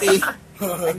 嘿嘿